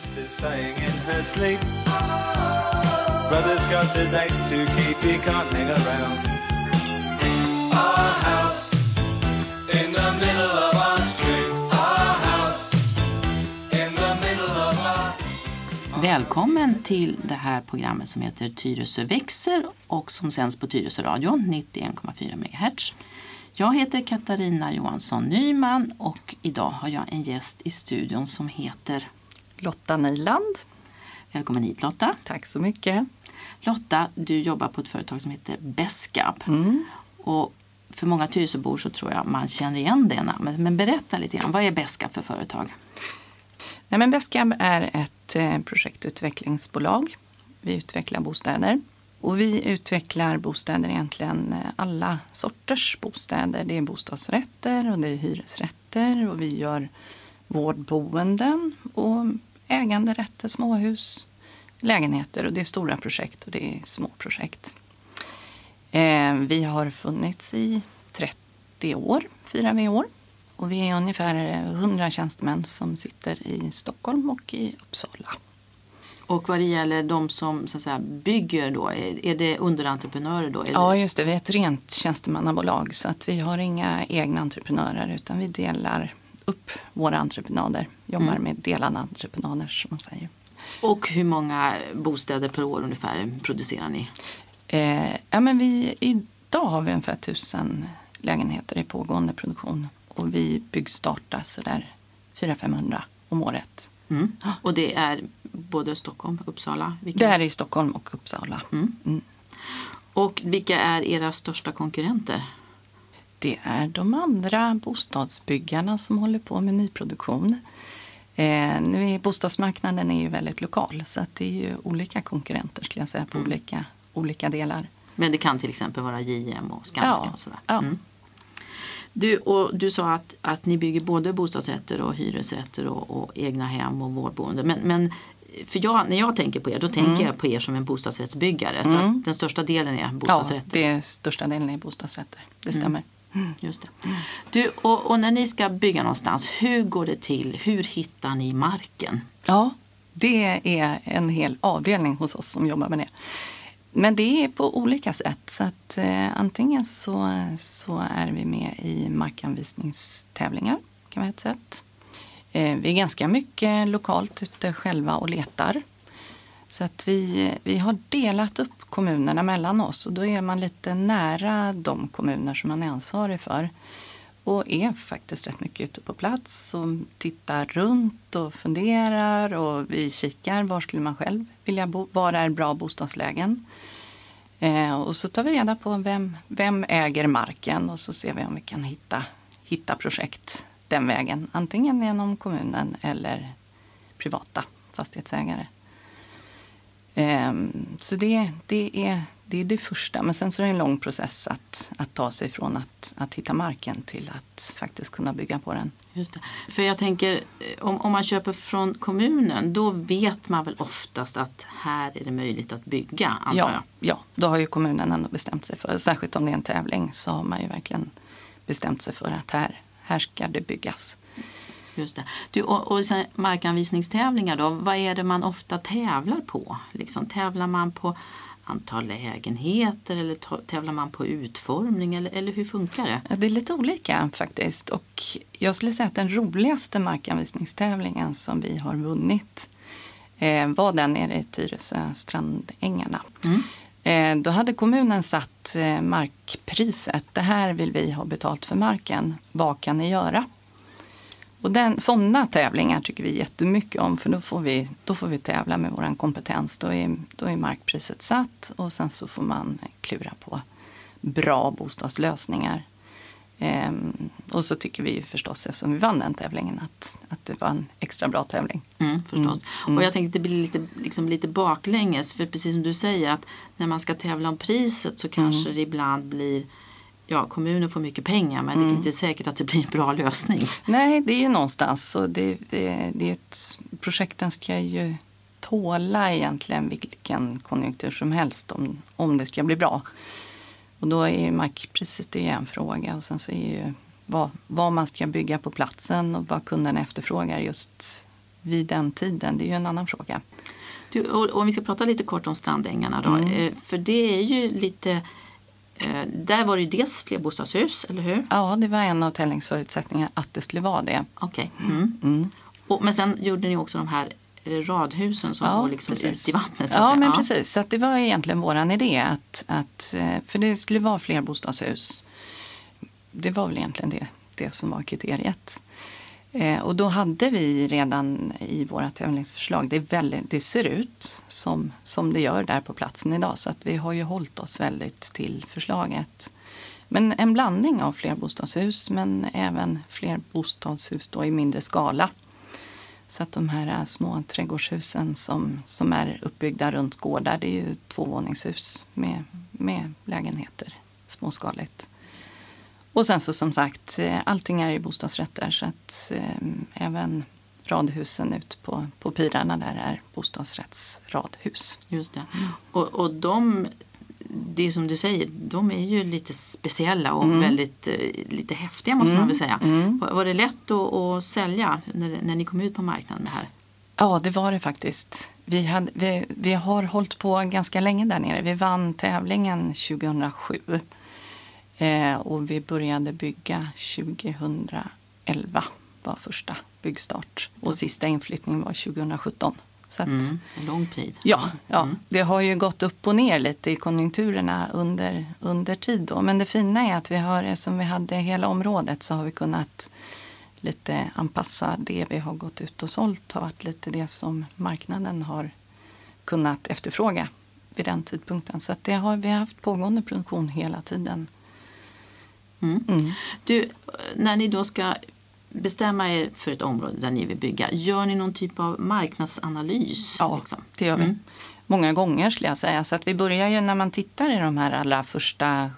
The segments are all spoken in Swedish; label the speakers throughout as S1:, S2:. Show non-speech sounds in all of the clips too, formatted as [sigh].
S1: sister's saying in her sleep. Brother's got a date to keep, he can't hang around. Our house in the middle of our street. Our house in the middle of our...
S2: Välkommen till det här programmet som heter Tyresö växer och som sänds på Tyresö radion 91,4 MHz. Jag heter Katarina Johansson Nyman och idag har jag en gäst i studion som heter
S3: Lotta Nyland.
S2: Välkommen hit Lotta.
S3: Tack så mycket.
S2: Lotta, du jobbar på ett företag som heter Beskab.
S3: Mm.
S2: Och för många Tyresöbor så tror jag man känner igen det namnet. Men berätta lite grann, vad är Beskab för företag?
S3: Nej, men Beskab är ett eh, projektutvecklingsbolag. Vi utvecklar bostäder. Och vi utvecklar bostäder egentligen eh, alla sorters bostäder. Det är bostadsrätter och det är hyresrätter och vi gör vårdboenden och äganderätter, småhus, lägenheter och det är stora projekt och det är små projekt. Eh, vi har funnits i 30 år, firar vi i år. Och vi är ungefär 100 tjänstemän som sitter i Stockholm och i Uppsala.
S2: Och vad det gäller de som så att säga, bygger då, är, det underentreprenörer då? Eller?
S3: Ja, just det. Vi är ett rent tjänstemannabolag så att vi har inga egna entreprenörer utan vi delar upp våra entreprenader. Jobbar
S2: Mm.
S3: med delade entreprenader som man säger.
S2: Och hur många bostäder per år ungefär producerar ni?
S3: Eh, ja, men vi, idag har vi ungefär tusen lägenheter i pågående produktion och vi byggstartar sådär 400-500 om året.
S2: Mm. Och det är både Stockholm, Uppsala? Vilka?
S3: Det är i Stockholm och Uppsala.
S2: Mm.
S3: Mm.
S2: Och vilka är era största konkurrenter?
S3: Det är de andra bostadsbyggarna som håller på med nyproduktion. Eh, nu är bostadsmarknaden är ju väldigt lokal så att det är ju olika konkurrenter skulle jag säga på
S2: Mm.
S3: olika, olika delar.
S2: Men det kan till exempel vara JM och Skanska
S3: Ja,
S2: och sådär.
S3: ja.
S2: Mm. Du, och du sa att, att ni bygger både bostadsrätter och hyresrätter och, och egna hem och vårdboende. Men, men för jag, när jag tänker på er, då tänker jag på er som en bostadsrättsbyggare. Så
S3: Mm.
S2: den största delen är
S3: Ja,
S2: bostadsrätter.
S3: det är största delen är bostadsrätter. Det stämmer.
S2: Mm, just det. Du, och, och när ni ska bygga någonstans, hur går det till? Hur hittar ni marken?
S3: Ja, det är en hel avdelning hos oss som jobbar med det. Men det är på olika sätt. Så att, eh, antingen så, så är vi med i markanvisningstävlingar, kan vara ett sätt. Eh, vi är ganska mycket lokalt ute själva och letar. Så att vi, vi har delat upp kommunerna mellan oss och då är man lite nära de kommuner som man är ansvarig för. Och är faktiskt rätt mycket ute på plats och tittar runt och funderar och vi kikar var skulle man själv vilja bo, var är bra bostadslägen. Eh, och så tar vi reda på vem, vem äger marken och så ser vi om vi kan hitta, hitta projekt den vägen. Antingen genom kommunen eller privata fastighetsägare. Ehm, Så det, det, är, det är det första. Men sen så är det en lång process att, att ta sig från att, att hitta marken till att faktiskt kunna bygga på den.
S2: Just det. För jag tänker, eh, om, om man köper från kommunen, då vet man väl oftast att här är det möjligt att bygga, antar
S3: Ja,
S2: jag?
S3: ja, då har ju kommunen ändå bestämt sig för, särskilt om det är en tävling, så har man ju verkligen bestämt sig för att här, här ska det byggas.
S2: Just det. Du, och, och sen markanvisningstävlingar då, vad är det man ofta tävlar på? Liksom, tävlar man på antal lägenheter eller tävlar man på utformning eller, eller hur funkar det?
S3: Ja, Det är lite olika faktiskt. Och jag skulle säga att den roligaste markanvisningstävlingen som vi har vunnit eh, var den nere i Tyresö strandängarna.
S2: Mm.
S3: Eh, då hade kommunen satt eh, markpriset. Det här vill vi ha betalt för marken. Vad kan ni göra? Och den, sådana tävlingar tycker vi jättemycket om för då får vi, då får vi tävla med vår kompetens. Då är, då är markpriset satt och sen så får man klura på bra bostadslösningar. Ehm, och så tycker vi förstås, eftersom vi vann den tävlingen, att, att det var en extra bra tävling.
S2: Mm, förstås. Och jag tänkte det blir lite, liksom lite baklänges för precis som du säger att när man ska tävla om priset så kanske det ibland blir Ja, kommunen får mycket pengar men det är inte säkert att det blir en bra lösning.
S3: Nej, det är ju någonstans så det, eh, det är ett, projekten ska ju tåla egentligen vilken konjunktur som helst om, om det ska bli bra. Och då är ju markpriset är ju en fråga och sen så är ju vad, vad man ska bygga på platsen och vad kunderna efterfrågar just vid den tiden, det är ju en annan fråga.
S2: Du, och, om vi ska prata lite kort om strandängarna då. Eh, För det är ju lite där var det ju dels flerbostadshus, eller hur?
S3: Ja, det var en av tävlingsförutsättningarna att det skulle vara det.
S2: Okej. Mm. Och, men sen gjorde ni också de här är det radhusen som går liksom ut i vattnet.
S3: Ja, men precis. Så det var egentligen vår idé. Att, att, eh, för det skulle vara flerbostadshus. Det var väl egentligen det, det som var kriteriet. Eh, och då hade vi redan i våra tävlingsförslag, det, är väldigt, det ser ut som, som det gör där på platsen idag. Så att vi har ju hållit oss väldigt till förslaget. Men en blandning av flerbostadshus men även flerbostadshus då i mindre skala. Så att de här eh, små trädgårdshusen som, som är uppbyggda runt gårdar, det är ju tvåvåningshus med, med lägenheter, småskaligt. Och sen så som sagt, eh, allting är i bostadsrätter så att eh, även radhusen ut på, på pirarna där är bostadsrättsradhus.
S2: Just det. Och, och de, det är som du säger, de är ju lite speciella och
S3: Mm.
S2: väldigt eh, lite häftiga måste man väl säga. Var, var det lätt att, att sälja när, när ni kom ut på marknaden? Det här?
S3: Ja, det var det faktiskt. Vi, hade, vi, vi har hållit på ganska länge där nere. Vi vann tävlingen 2007. Eh, och vi började bygga 2011 var första byggstart. Och sista inflyttningen var 2017. Så att,
S2: Mm. En lång tid.
S3: Ja, ja, det har ju gått upp och ner lite i konjunkturerna under, under tid. Då. Men det fina är att vi har, som vi hade hela området så har vi kunnat lite anpassa det vi har gått ut och sålt har varit lite det som marknaden har kunnat efterfråga vid den tidpunkten. Så att det har, vi har haft pågående produktion hela tiden. Mm.
S2: Du, när ni då ska bestämma er för ett område där ni vill bygga, gör ni någon typ av marknadsanalys?
S3: Ja,
S2: liksom?
S3: det gör vi. Många gånger skulle jag säga. Så att vi börjar ju när man tittar i de här allra första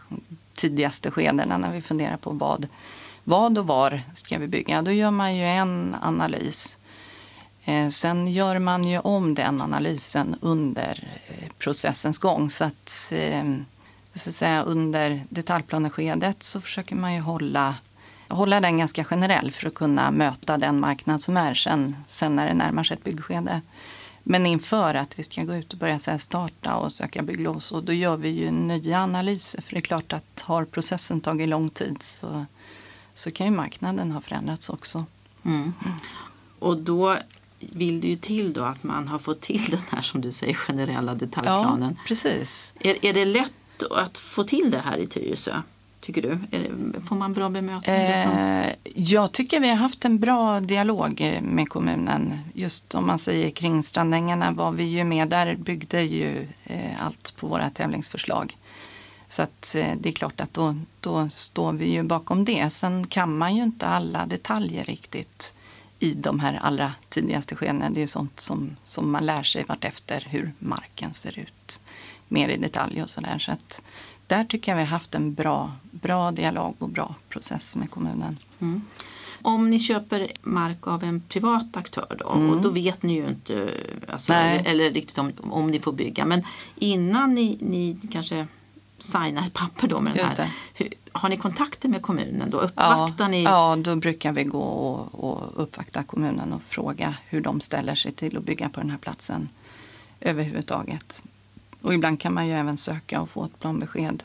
S3: tidigaste skedena när vi funderar på vad, vad och var ska vi bygga. Då gör man ju en analys. Eh, sen gör man ju om den analysen under eh, processens gång. Så att, eh, så att säga, under detaljplaneskedet så försöker man ju hålla, hålla den ganska generell för att kunna möta den marknad som är sen, sen när det närmar sig ett byggskede. Men inför att vi ska gå ut och börja så här starta och söka bygglov så då gör vi ju nya analyser. För det är klart att har processen tagit lång tid så, så kan ju marknaden ha förändrats också.
S2: Mm. Och då vill det ju till då att man har fått till den här som du säger generella detaljplanen.
S3: precis.
S2: Är, är det lätt att få till det här i Tyresö? Tycker du? Får man bra bemötande?
S3: Eh, jag tycker vi har haft en bra dialog med kommunen. Just om man säger kring Strandängarna var vi ju med. Där byggde ju eh, allt på våra tävlingsförslag. Så att eh, det är klart att då, då står vi ju bakom det. Sen kan man ju inte alla detaljer riktigt i de här allra tidigaste skedena. Det är ju sånt som, som man lär sig vartefter hur marken ser ut mer i detalj och sådär. Så att där tycker jag vi har haft en bra, bra dialog och bra process med kommunen.
S2: Om ni köper mark av en privat aktör då, och då vet ni ju inte alltså, eller, eller riktigt om, om ni får bygga. Men innan ni, ni kanske signar ett papper då med den här. Hur, har ni kontakter med kommunen då?
S3: Ja,
S2: Uppvaktar ni?
S3: ja, då brukar vi gå och, och uppvakta kommunen och fråga hur de ställer sig till att bygga på den här platsen överhuvudtaget. Och ibland kan man ju även söka och få ett planbesked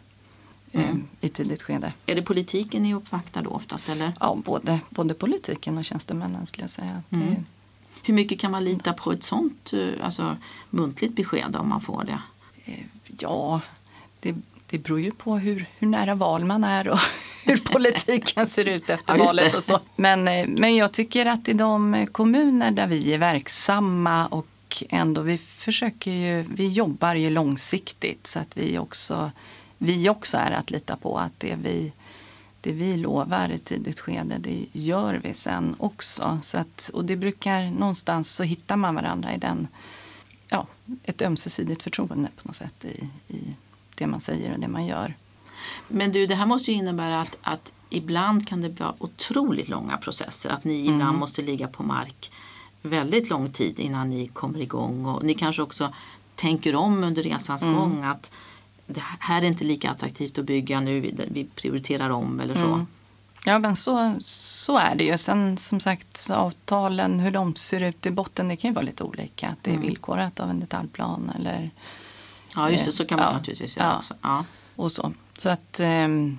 S3: eh, i tidigt skede.
S2: Är det politiken ni uppvaktar då oftast? Eller?
S3: Ja, både, både politiken och tjänstemännen skulle jag säga. Att det,
S2: Hur mycket kan man lita på ett sånt eh, alltså, muntligt besked om man får det?
S3: eh, ja, det, det beror ju på hur, hur nära val man är och [laughs] hur politiken ser ut [laughs] efter
S2: Ja,
S3: valet och så. Men, eh, men jag tycker att i de kommuner där vi är verksamma och ändå vi försöker ju, vi jobbar ju långsiktigt så att vi också, vi också är att lita på att det vi, det vi lovar i tidigt skede, det gör vi sen också. Så att, och det brukar någonstans så hittar man varandra i den, ja, ett ömsesidigt förtroende på något sätt i, i det man säger och det man gör.
S2: Men du, det här måste ju innebära att, att ibland kan det vara otroligt långa processer. Att ni
S3: Mm.
S2: ibland måste ligga på mark väldigt lång tid innan ni kommer igång. Och ni kanske också tänker om under resans
S3: Mm.
S2: gång att det här är inte lika attraktivt att bygga nu, vi- prioriterar om eller så.
S3: Mm. Ja, men så, så är det ju. Sen som sagt, avtalen, hur de ser ut i botten, det kan ju vara lite olika. Att det är
S2: Mm.
S3: villkorat av en detaljplan eller
S2: Ja, just det. Så kan man
S3: Ja.
S2: naturligtvis göra
S3: Ja.
S2: också. Ja.
S3: och så. Så att ehm,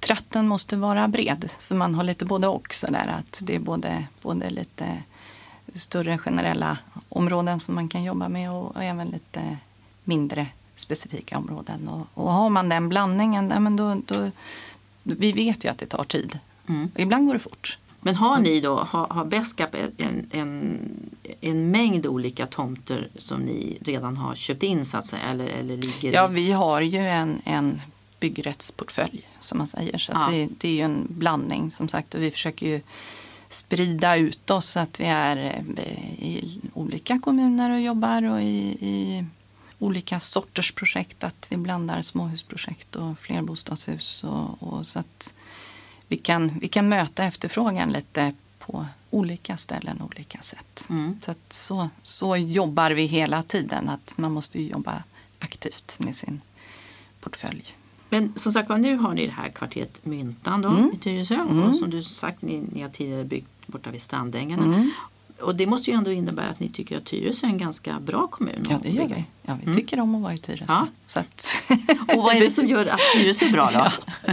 S3: tratten måste vara bred, så man har lite både och. Så där, att det är både, både lite större generella områden som man kan jobba med och, och även lite mindre specifika områden. Och, och har man den blandningen, ja, men då, då, vi vet ju att det tar tid.
S2: Mm.
S3: Och ibland går det fort.
S2: Men har ni då, har, har Beskap en, en, en mängd olika tomter som ni redan har köpt in så att säga? Eller, eller ligger
S3: Ja,
S2: i-
S3: vi har ju en, en byggrättsportfölj som man säger. Så
S2: Ja.
S3: det, det är ju en blandning som sagt och vi försöker ju sprida ut oss så att vi är eh, i olika kommuner och jobbar och i, i olika sorters projekt. Att vi blandar småhusprojekt och flerbostadshus och, och så att vi kan, vi kan möta efterfrågan lite på olika ställen och olika sätt.
S2: Mm.
S3: Så, att så, så jobbar vi hela tiden. Att man måste jobba aktivt med sin portfölj.
S2: Men som sagt var, nu har ni det här kvarteret Myntan då,
S3: Mm.
S2: i Tyresö.
S3: Mm.
S2: Och som du sagt, ni, ni har tidigare byggt borta vid Strandängarna.
S3: Mm.
S2: Och det måste ju ändå innebära att ni tycker att Tyresö är en ganska bra kommun.
S3: Ja, det gör vi. Ja, vi
S2: Mm.
S3: tycker om att vara i Tyresö.
S2: Ja.
S3: Så att, [laughs]
S2: Och vad är det som gör att Tyresö är bra då? [laughs]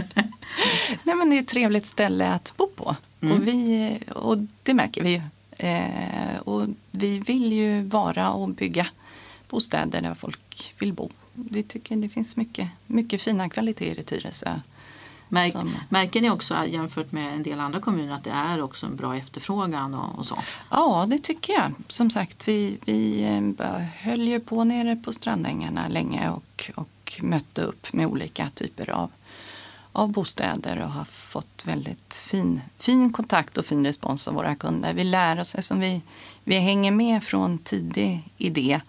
S3: Nej, men det är ett trevligt ställe att bo på.
S2: Mm.
S3: Och, vi, och det märker vi ju. Eh, och vi vill ju vara och bygga bostäder där folk vill bo. Vi tycker det finns mycket, mycket fina kvaliteter i Tyresö.
S2: Märk,
S3: Som-
S2: Märker ni också jämfört med en del andra kommuner att det är också en bra efterfrågan och, och så?
S3: Ja, det tycker jag. Som sagt, vi, vi eh, höll ju på nere på Strandängarna länge och, och mötte upp med olika typer av, av bostäder och har fått väldigt fin, fin kontakt och fin respons av våra kunder. Vi lär oss, som vi, vi hänger med från tidig idé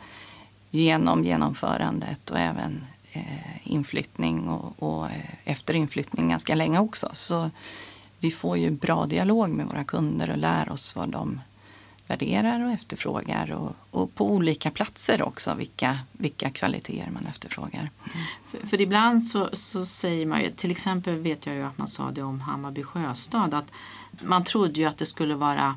S3: genom genomförandet och även eh, inflyttning och, och eh, efter inflyttning ganska länge också. Så vi får ju bra dialog med våra kunder och lär oss vad de värderar och efterfrågar och, och på olika platser också vilka, vilka kvaliteter man efterfrågar.
S2: För, för ibland så, så säger man ju, till exempel vet jag ju att man sa det om Hammarby sjöstad, att man trodde ju att det skulle vara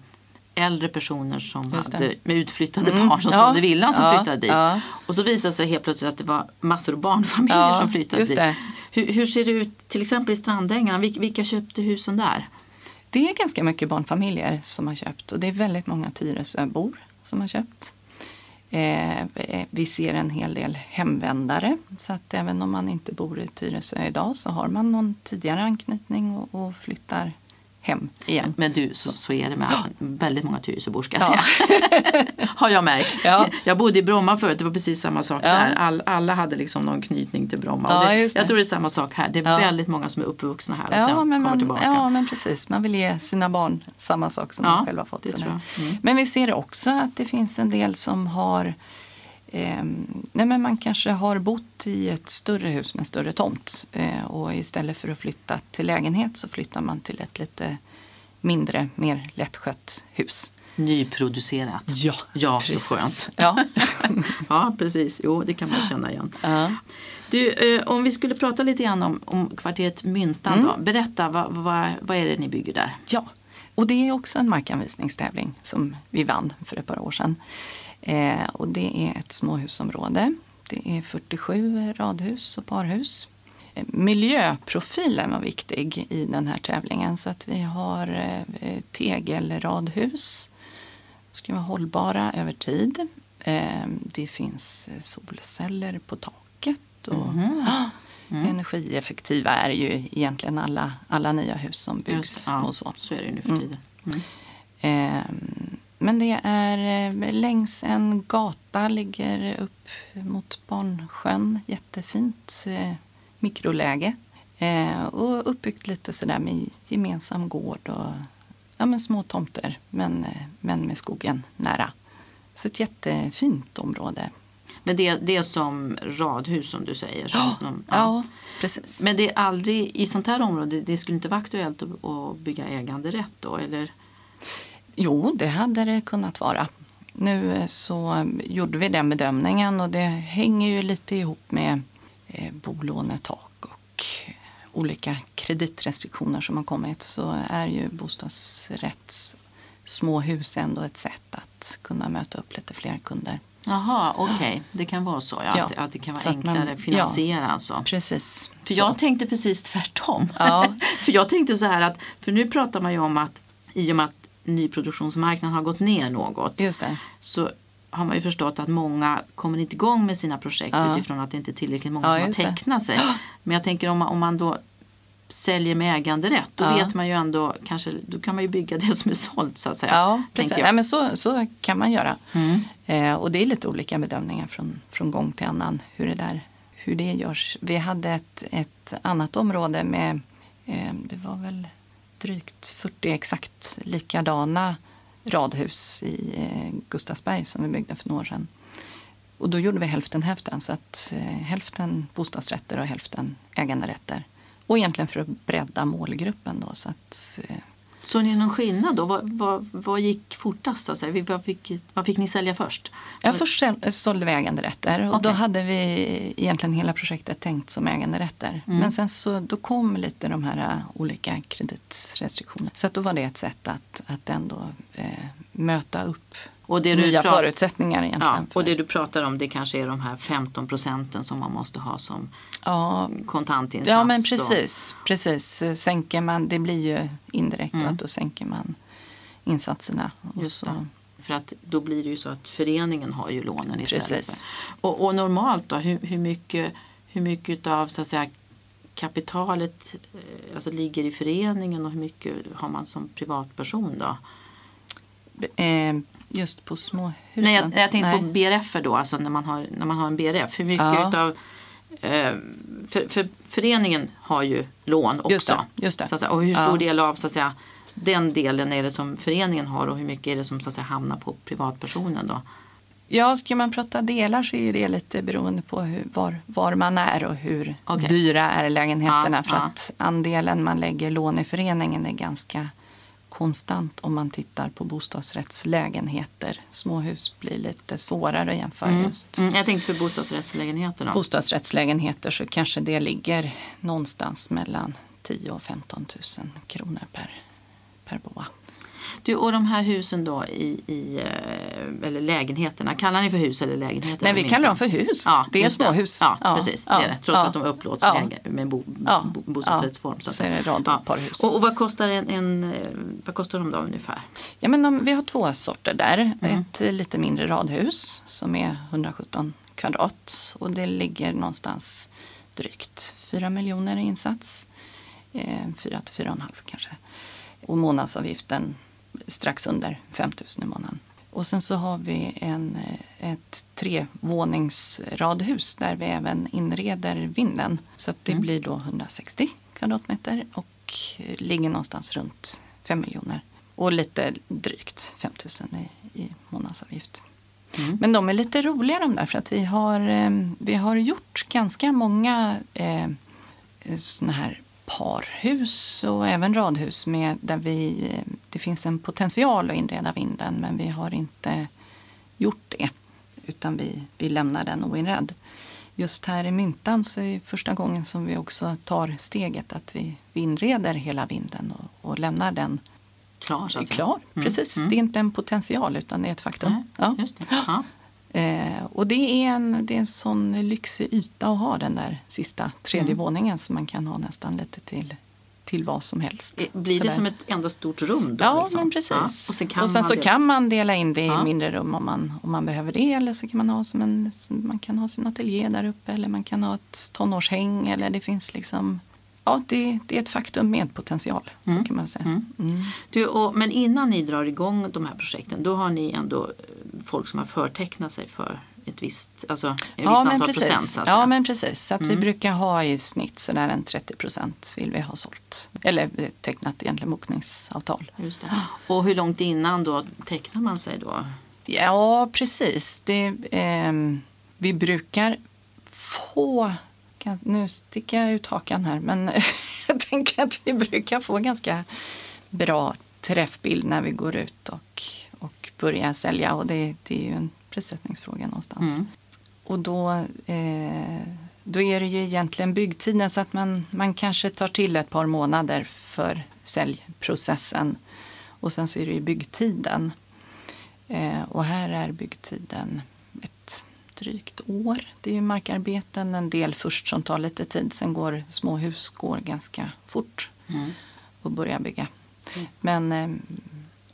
S2: äldre personer som hade, med utflyttade
S3: Mm,
S2: barn som
S3: ja,
S2: sålde villan som
S3: ja,
S2: flyttade dit.
S3: ja.
S2: Och så visade det sig helt plötsligt att det var massor av barnfamiljer som flyttade dit. Hur, hur ser det ut till exempel i Strandängarna? Vilka, vilka köpte husen där?
S3: Det är ganska mycket barnfamiljer som har köpt och det är väldigt många Tyresöbor som har köpt. Eh, vi ser en hel del hemvändare så att även om man inte bor i Tyresö idag så har man någon tidigare anknytning och, och flyttar hem igen.
S2: Men du, så, så är det med väldigt många Tyresöbor ska jag
S3: Ja.
S2: säga. [laughs] Har jag märkt.
S3: Ja.
S2: Jag bodde i Bromma förut, det var precis samma sak
S3: Ja.
S2: där. All, alla hade liksom någon knytning till Bromma.
S3: Ja,
S2: det,
S3: det.
S2: jag tror det är samma sak här. Det är
S3: Ja.
S2: väldigt många som är uppvuxna här och
S3: Ja
S2: sen
S3: men,
S2: kommer
S3: man,
S2: tillbaka.
S3: ja, men precis. Man vill ge sina barn samma sak som
S2: Ja,
S3: man själv har fått.
S2: Mm.
S3: Men vi ser också att det finns en del som har ehm, nej men man kanske har bott i ett större hus med en större tomt eh, och istället för att flytta till lägenhet så flyttar man till ett lite mindre, mer lättskött hus.
S2: Nyproducerat.
S3: Ja,
S2: Ja, så
S3: precis.
S2: skönt.
S3: Ja. [laughs]
S2: Ja, precis. Jo, det kan man känna igen.
S3: Ja.
S2: Du, eh, om vi skulle prata lite grann om, om kvarteret Myntan
S3: Mm.
S2: då. Berätta, vad, vad, vad är det ni bygger där?
S3: Ja, och det är också en markanvisningstävling som vi vann för ett par år sedan. Eh, och det är ett småhusområde. Det är 47 radhus och parhus. Eh, Miljöprofilen var viktig i den här tävlingen så att vi har eh, tegelradhus. ska vara hållbara över tid. Eh, det finns solceller på taket. Och,
S2: Mhm. [gasps]
S3: Energieffektiva är ju egentligen alla, alla nya hus som byggs
S2: ja,
S3: och så.
S2: Så är det nu för
S3: Mm.
S2: tiden. Mm.
S3: Ehm, Men det är eh, längs en gata, ligger upp mot Barnsjön. Jättefint eh, mikroläge. Eh, Och uppbyggt lite sådär med gemensam gård och ja, men små tomter, men, men med skogen nära. Så ett jättefint område.
S2: Men det, det är som radhus som du säger. Som de-
S3: Ja, precis.
S2: Men det är aldrig i sånt här område, det skulle inte vara aktuellt att, att bygga äganderätt då? Eller?
S3: Jo, det hade det kunnat vara. Nu eh, så eh, gjorde vi den bedömningen och det hänger ju lite ihop med eh, bolånetak och olika kreditrestriktioner som har kommit så är ju bostadsrätts småhus ändå ett sätt att kunna möta upp lite fler kunder.
S2: Jaha, okej. Okay. Det kan vara så. Ja,
S3: Ja.
S2: Att, att det kan vara
S3: Så
S2: enklare
S3: man-
S2: att finansiera. Alltså.
S3: Precis.
S2: För
S3: så.
S2: jag tänkte precis tvärtom.
S3: Ja. [laughs]
S2: för jag tänkte så här att, för nu pratar man ju om att i och med att nyproduktionsmarknaden har gått ner något
S3: Just det.
S2: så har man ju förstått att många kommer inte igång med sina projekt
S3: Ja.
S2: utifrån att det inte är tillräckligt många
S3: Ja,
S2: som har tecknat sig. Men jag tänker om man, om man då säljer med äganderätt då
S3: Ja.
S2: vet man ju ändå kanske, då kan man ju bygga det som är sålt så att säga.
S3: Ja, precis. Nej, men så, så kan man göra.
S2: Mm.
S3: Eh, och det är lite olika bedömningar från, från gång till annan hur det, där, hur det görs. Vi hade ett, ett annat område med, eh, det var väl drygt 40 exakt likadana radhus i eh, Gustavsberg som vi byggde för några år sedan. Och då gjorde vi hälften hälften, så att eh, hälften bostadsrätter och hälften äganderätter. Och egentligen för att bredda målgruppen då. Så att, eh,
S2: Såg ni någon skillnad då? Vad, vad, vad gick fortast? Så att säga? Vad, fick, vad fick ni sälja först?
S3: Ja, först sålde vi äganderätter och då
S2: Okej.
S3: hade vi egentligen hela projektet tänkt som äganderätter.
S2: Mm.
S3: Men sen så då kom lite de här äh, olika kreditrestriktionerna. Så att då var det ett sätt att, att ändå eh, möta upp
S2: Och det du
S3: nya
S2: prat-
S3: förutsättningar egentligen.
S2: Ja, och det du pratar om det kanske är de här 15 procenten som man måste ha som
S3: ja,
S2: kontantinsats.
S3: ja, men
S2: och-
S3: precis. precis. Sänker man, det blir ju indirekt
S2: Mm.
S3: att då sänker man insatserna. Och
S2: Just
S3: så.
S2: För att då blir det ju så att föreningen har ju lånen istället.
S3: Precis.
S2: Och, och normalt då, hur, hur mycket, hur mycket av så att säga, kapitalet eh, alltså, ligger i föreningen och hur mycket har man som privatperson då?
S3: eh, just på småhusen.
S2: Nej, jag, jag tänkte
S3: Nej.
S2: på BRF då, alltså när man har, när man har en BRF. Hur mycket
S3: Ja.
S2: utav eh, för, för föreningen har ju lån också.
S3: Just det, just det.
S2: Så att säga, och hur stor
S3: Ja.
S2: del av så att säga, den delen är det som föreningen har och hur mycket är det som så att säga, hamnar på privatpersonen då?
S3: Ja, ska man prata delar så är det lite beroende på hur, var, var man är och hur
S2: Okej.
S3: dyra är lägenheterna.
S2: Ja,
S3: för
S2: ja.
S3: att andelen man lägger lån i föreningen är ganska konstant om man tittar på bostadsrättslägenheter. Småhus blir lite svårare att jämföra just.
S2: Mm, jag tänkte för bostadsrättslägenheter då.
S3: Bostadsrättslägenheter så kanske det ligger någonstans mellan 10 000 och 15 000 kronor per, per boa.
S2: Du, och de här husen då i, i eh, eller lägenheterna, kallar ni för hus eller lägenheter?
S3: Nej, vi kallar
S2: inte?
S3: dem för hus.
S2: Ja,
S3: det är småhus.
S2: Ja,
S3: Ja,
S2: precis.
S3: ja,
S2: det är det. Trots
S3: ja.
S2: att de upplåts
S3: Ja.
S2: med, med bo,
S3: Ja,
S2: bo, bostadsrättsform.
S3: ja.
S2: Så
S3: Så är det rad och parhus.
S2: Och, och vad kostar en, en eh, vad kostar de då ungefär?
S3: Ja, men de, vi har två sorter där.
S2: Mm.
S3: Ett eh, lite mindre radhus som är 117 kvadrat och det ligger någonstans drygt 4 miljoner i insats. Eh, 4 till 4,5 kanske. Och månadsavgiften strax under 5 000 i månaden. Och sen så har vi en, ett trevåningsradhus där vi även inreder vinden. Så det
S2: Mm.
S3: blir då 160 kvadratmeter och ligger någonstans runt 5 miljoner. Och lite drygt 5 000 i, i månadsavgift.
S2: Mm.
S3: Men de är lite roliga de där för att vi har, eh, vi har gjort ganska många eh, såna här parhus och även radhus med där vi, det finns en potential att inreda vinden men vi har inte gjort det utan vi, vi lämnar den oinredd. Just här i Myntan så är det första gången som vi också tar steget att vi, vi inreder hela vinden och, och lämnar den
S2: Klar så att säga.
S3: klar.
S2: Mm,
S3: Precis,
S2: mm.
S3: det är inte en potential utan det är ett faktum.
S2: Nej,
S3: Ja.
S2: Det.
S3: Eh, och det är, en, det är en sån lyxig yta att ha den där sista tredje
S2: Mm.
S3: våningen som man kan ha nästan lite till, till vad som helst.
S2: Eh, Blir det
S3: Sådär.
S2: som ett enda stort rum då?
S3: Ja,
S2: liksom?
S3: men precis.
S2: Ja. Och sen kan,
S3: och sen så
S2: det-
S3: kan man dela in det i
S2: Ja.
S3: mindre rum om man, om man behöver det. Eller så kan man ha som en, man kan ha sin ateljé där uppe eller man kan ha ett tonårshäng. Eller det finns liksom, ja det, det är ett faktum med potential.
S2: Mm.
S3: Så kan man säga.
S2: Mm.
S3: Mm.
S2: Du, och, men innan ni drar igång de här projekten då har ni ändå eh, folk som har förtecknat sig för ett visst, alltså en
S3: Ja,
S2: visst antal
S3: precis.
S2: procent. Så att säga.
S3: ja, men precis. Så att vi
S2: Mm.
S3: brukar ha i snitt sådär en 30 procent vill vi ha sålt. Eller eh, tecknat egentligen bokningsavtal.
S2: Just det. Och hur långt innan då tecknar man sig då?
S3: Ja, precis. Det, ehm, vi brukar få... Nu sticker jag ut hakan här, men [laughs] jag tänker att vi brukar få ganska bra träffbild när vi går ut och, och börjar sälja. Och det, det är ju en prissättningsfråga någonstans.
S2: Mm.
S3: Och då, eh, då är det ju egentligen byggtiden så att man, man kanske tar till ett par månader för säljprocessen. Och sen så är det ju byggtiden. Eh, och här är byggtiden drygt år. Det är ju markarbeten, en del först som tar lite tid. Sen går småhus går ganska fort
S2: Mm.
S3: att börja bygga.
S2: Mm.
S3: Men eh,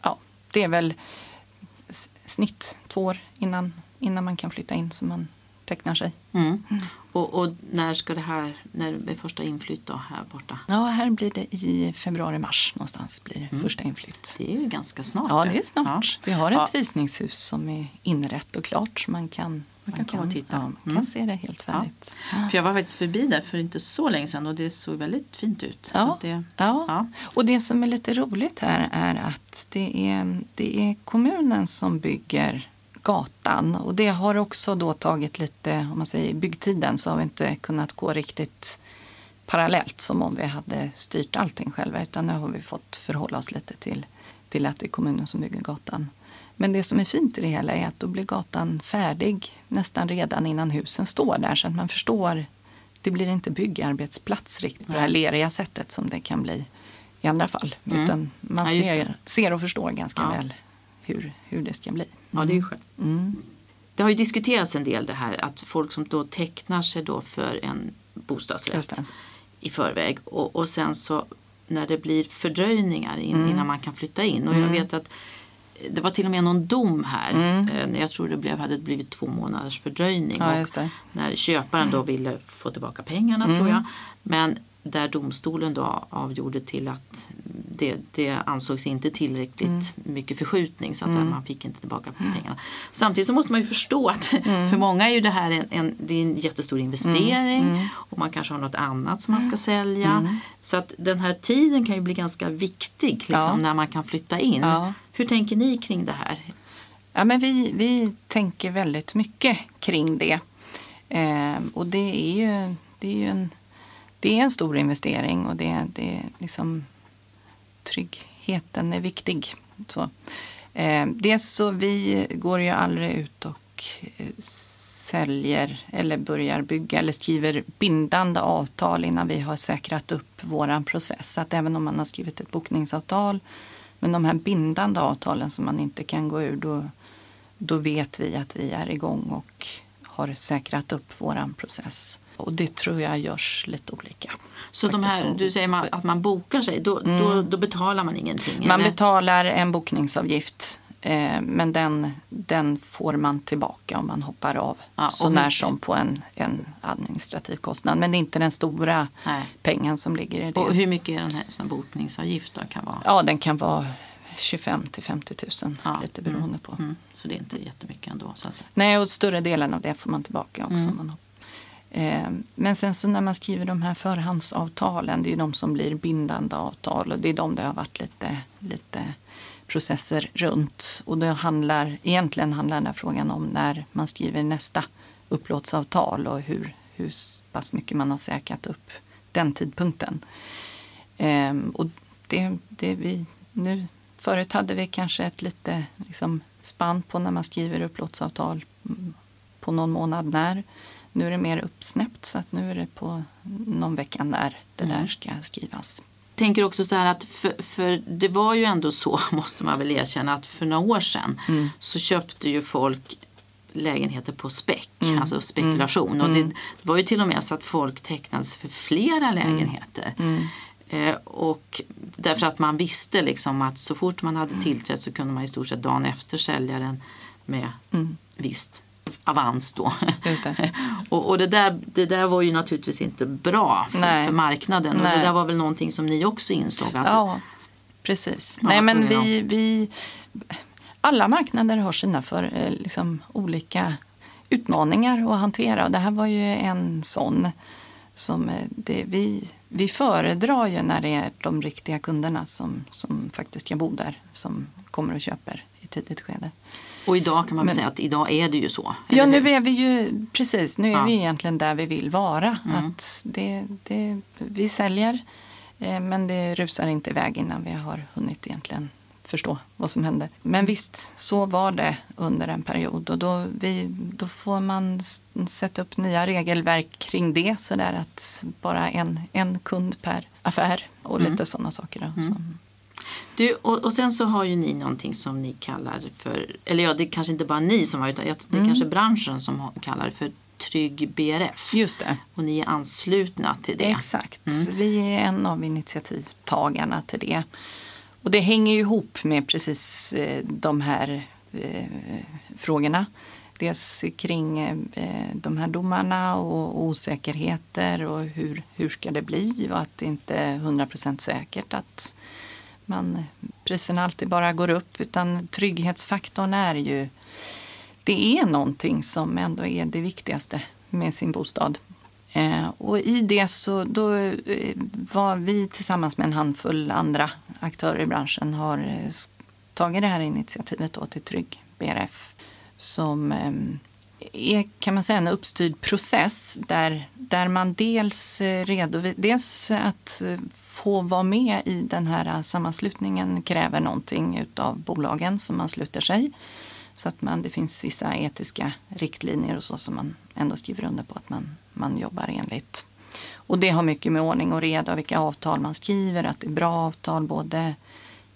S3: ja, det är väl snitt två år innan, innan man kan flytta in så man tecknar sig.
S2: Mm. Och, och när ska det här, när är första inflytt då här borta?
S3: Ja, här blir det i februari-mars någonstans blir det första inflytt.
S2: Det är ju ganska snart.
S3: Ja, det är snart. Vi har ett
S2: Ja.
S3: visningshus som är inrett och klart. Så man kan,
S2: Man kan komma och titta.
S3: Ja, man kan
S2: Mm.
S3: se det helt färdigt.
S2: För jag var faktiskt förbi där för inte så länge sedan och det såg väldigt fint ut.
S3: Ja.
S2: det,
S3: Ja.
S2: Ja.
S3: och det som är lite roligt här är att det är, det är kommunen som bygger gatan. Och det har också då tagit lite, om man säger byggtiden, så har vi inte kunnat gå riktigt parallellt som om vi hade styrt allting själva. Utan nu har vi fått förhålla oss lite till, till att det är kommunen som bygger gatan. Men det som är fint i det hela är att då blir gatan färdig nästan redan innan husen står där. Så att man förstår, det blir inte byggarbetsplats riktigt på det här leriga sättet som det kan bli i andra fall.
S2: Mm.
S3: Utan man
S2: Ja,
S3: ser, ser och förstår ganska
S2: Ja.
S3: väl hur, hur det ska bli.
S2: ja, det är ju skönt.
S3: Mm.
S2: Det har ju diskuterats en del det här att folk som då tecknar sig då för en bostadsrätt i förväg och, och sen så när det blir fördröjningar in,
S3: Mm.
S2: innan man kan flytta in. Och jag vet att det var till och med någon dom här. eh, när Jag tror det blev, hade blivit två månaders fördröjning.
S3: Mm. Ja.
S2: När köparen då ville få tillbaka pengarna
S3: Mm.
S2: tror jag. Men där domstolen då avgjorde till att det, det ansågs inte tillräckligt
S3: Mm.
S2: mycket förskjutning så att säga, man fick inte tillbaka pengarna. Samtidigt så måste man ju förstå att
S3: Mm. [laughs]
S2: för många är ju det här en, en, det är en jättestor investering
S3: Mm.
S2: och man kanske har något annat som man ska sälja. Så att den här tiden kan ju bli ganska viktig liksom,
S3: Ja.
S2: när man kan flytta in.
S3: Ja.
S2: Hur tänker ni kring det här?
S3: Ja, men vi, vi tänker väldigt mycket kring det. Eh, och det är ju, det är ju en, det är en stor investering och det, det är liksom, tryggheten är viktig. Så. Eh, dels så vi går ju aldrig ut och eh, säljer eller börjar bygga eller skriver bindande avtal innan vi har säkrat upp våran process. Så att även om man har skrivit ett bokningsavtal men de här bindande avtalen som man inte kan gå ur då, då vet vi att vi är igång och har säkrat upp våran process. Och det tror jag görs lite olika.
S2: Så de här, du säger att man bokar sig, då, då, då betalar man ingenting?
S3: Man
S2: eller?
S3: betalar en bokningsavgift eh, men den, den får man tillbaka om man hoppar av.
S2: Ja,
S3: så när som på en, en administrativ kostnad. Men det är inte den stora
S2: Nej.
S3: pengen som ligger i det.
S2: Och hur mycket är den här sån bokningsavgift då kan vara?
S3: Ja, den kan vara 25 till 50 000
S2: Ja,
S3: lite beroende på.
S2: Mm, så det är inte jättemycket ändå. Så att säga.
S3: Nej, och större delen av det får man tillbaka också.
S2: Mm.
S3: Man. Eh, Men sen så när man skriver de här förhandsavtalen, det är ju de som blir bindande avtal och det är de det har varit lite, lite processer runt. Och det handlar, egentligen handlar den här frågan om när man skriver nästa upplåtsavtal och hur, hur pass mycket man har säkrat upp den tidpunkten. Ehm, och det, det vi nu, förut hade vi kanske ett lite liksom, spann på när man skriver upplåtsavtal mm, på någon månad när. Nu är det mer uppsnäppt så att nu är det på någon vecka när det där ska skrivas.
S2: Tänker också så här att för, för det var ju ändå så, [laughs] måste man väl erkänna, att för några år sedan
S3: Mm.
S2: så köpte ju folk lägenheter på spec,
S3: Mm.
S2: alltså spekulation. Och det, det var ju till och med så att folk tecknades för flera
S3: Mm.
S2: lägenheter. Eh, och därför att man visste liksom att så fort man
S3: Mm.
S2: hade tillträtt så kunde man i stort sett dagen efter sälja den med
S3: Mm.
S2: visst avans då.
S3: Det. [laughs]
S2: och och det, där, det där var ju naturligtvis inte bra för, för marknaden. Och
S3: Nej.
S2: det där var väl någonting som ni också insåg att
S3: Ja, precis.
S2: Ja,
S3: Nej, men vi, vi, alla marknader har sina för, eh, liksom, olika utmaningar att hantera. Och det här var ju en sån. Som eh, det, vi, vi föredrar ju när det är de riktiga kunderna som, som faktiskt ska bo där som kommer och köper i tidigt skede.
S2: Och idag kan man väl
S3: Men-
S2: säga att idag är det ju så.
S3: Ja, nu är vi ju precis. Nu är
S2: Ja. Mm.
S3: vi egentligen där vi vill vara. Att det, det, vi säljer, eh, men det rusar inte iväg innan vi har hunnit egentligen förstå vad som hände. Men visst, så var det under en period och då, vi, då får man sätta upp nya regelverk kring det så där att bara en, en kund per affär och lite mm. sådana saker. Då, mm.
S2: Du, och, och, sen så har ju ni någonting som ni kallar för, eller ja det är kanske inte bara ni som har utan det är mm. kanske branschen som kallar för Trygg BRF.
S3: Just det.
S2: Och ni är anslutna till det.
S3: Exakt, mm. vi är en av initiativtagarna till det. Och det hänger ju ihop med precis eh, de här eh, frågorna. Dels kring eh, de här domarna och osäkerheter och hur, hur ska det bli och att det inte är 100% säkert att man, priserna alltid bara går upp utan trygghetsfaktorn är ju det är någonting som ändå är det viktigaste med sin bostad. Eh, och i det så då eh, var vi tillsammans med en handfull andra aktörer i branschen har eh, tagit det här initiativet då till Trygg BRF som eh, är kan man säga en uppstyrd process där, där man dels eh, redovisar, dels att eh, få vara med i den här sammanslutningen kräver någonting av bolagen som man sluter sig. Så att man, det finns vissa etiska riktlinjer och så som man ändå skriver under på att man, man jobbar enligt. Och det har mycket med ordning och reda, och vilka avtal man skriver, att det är bra avtal både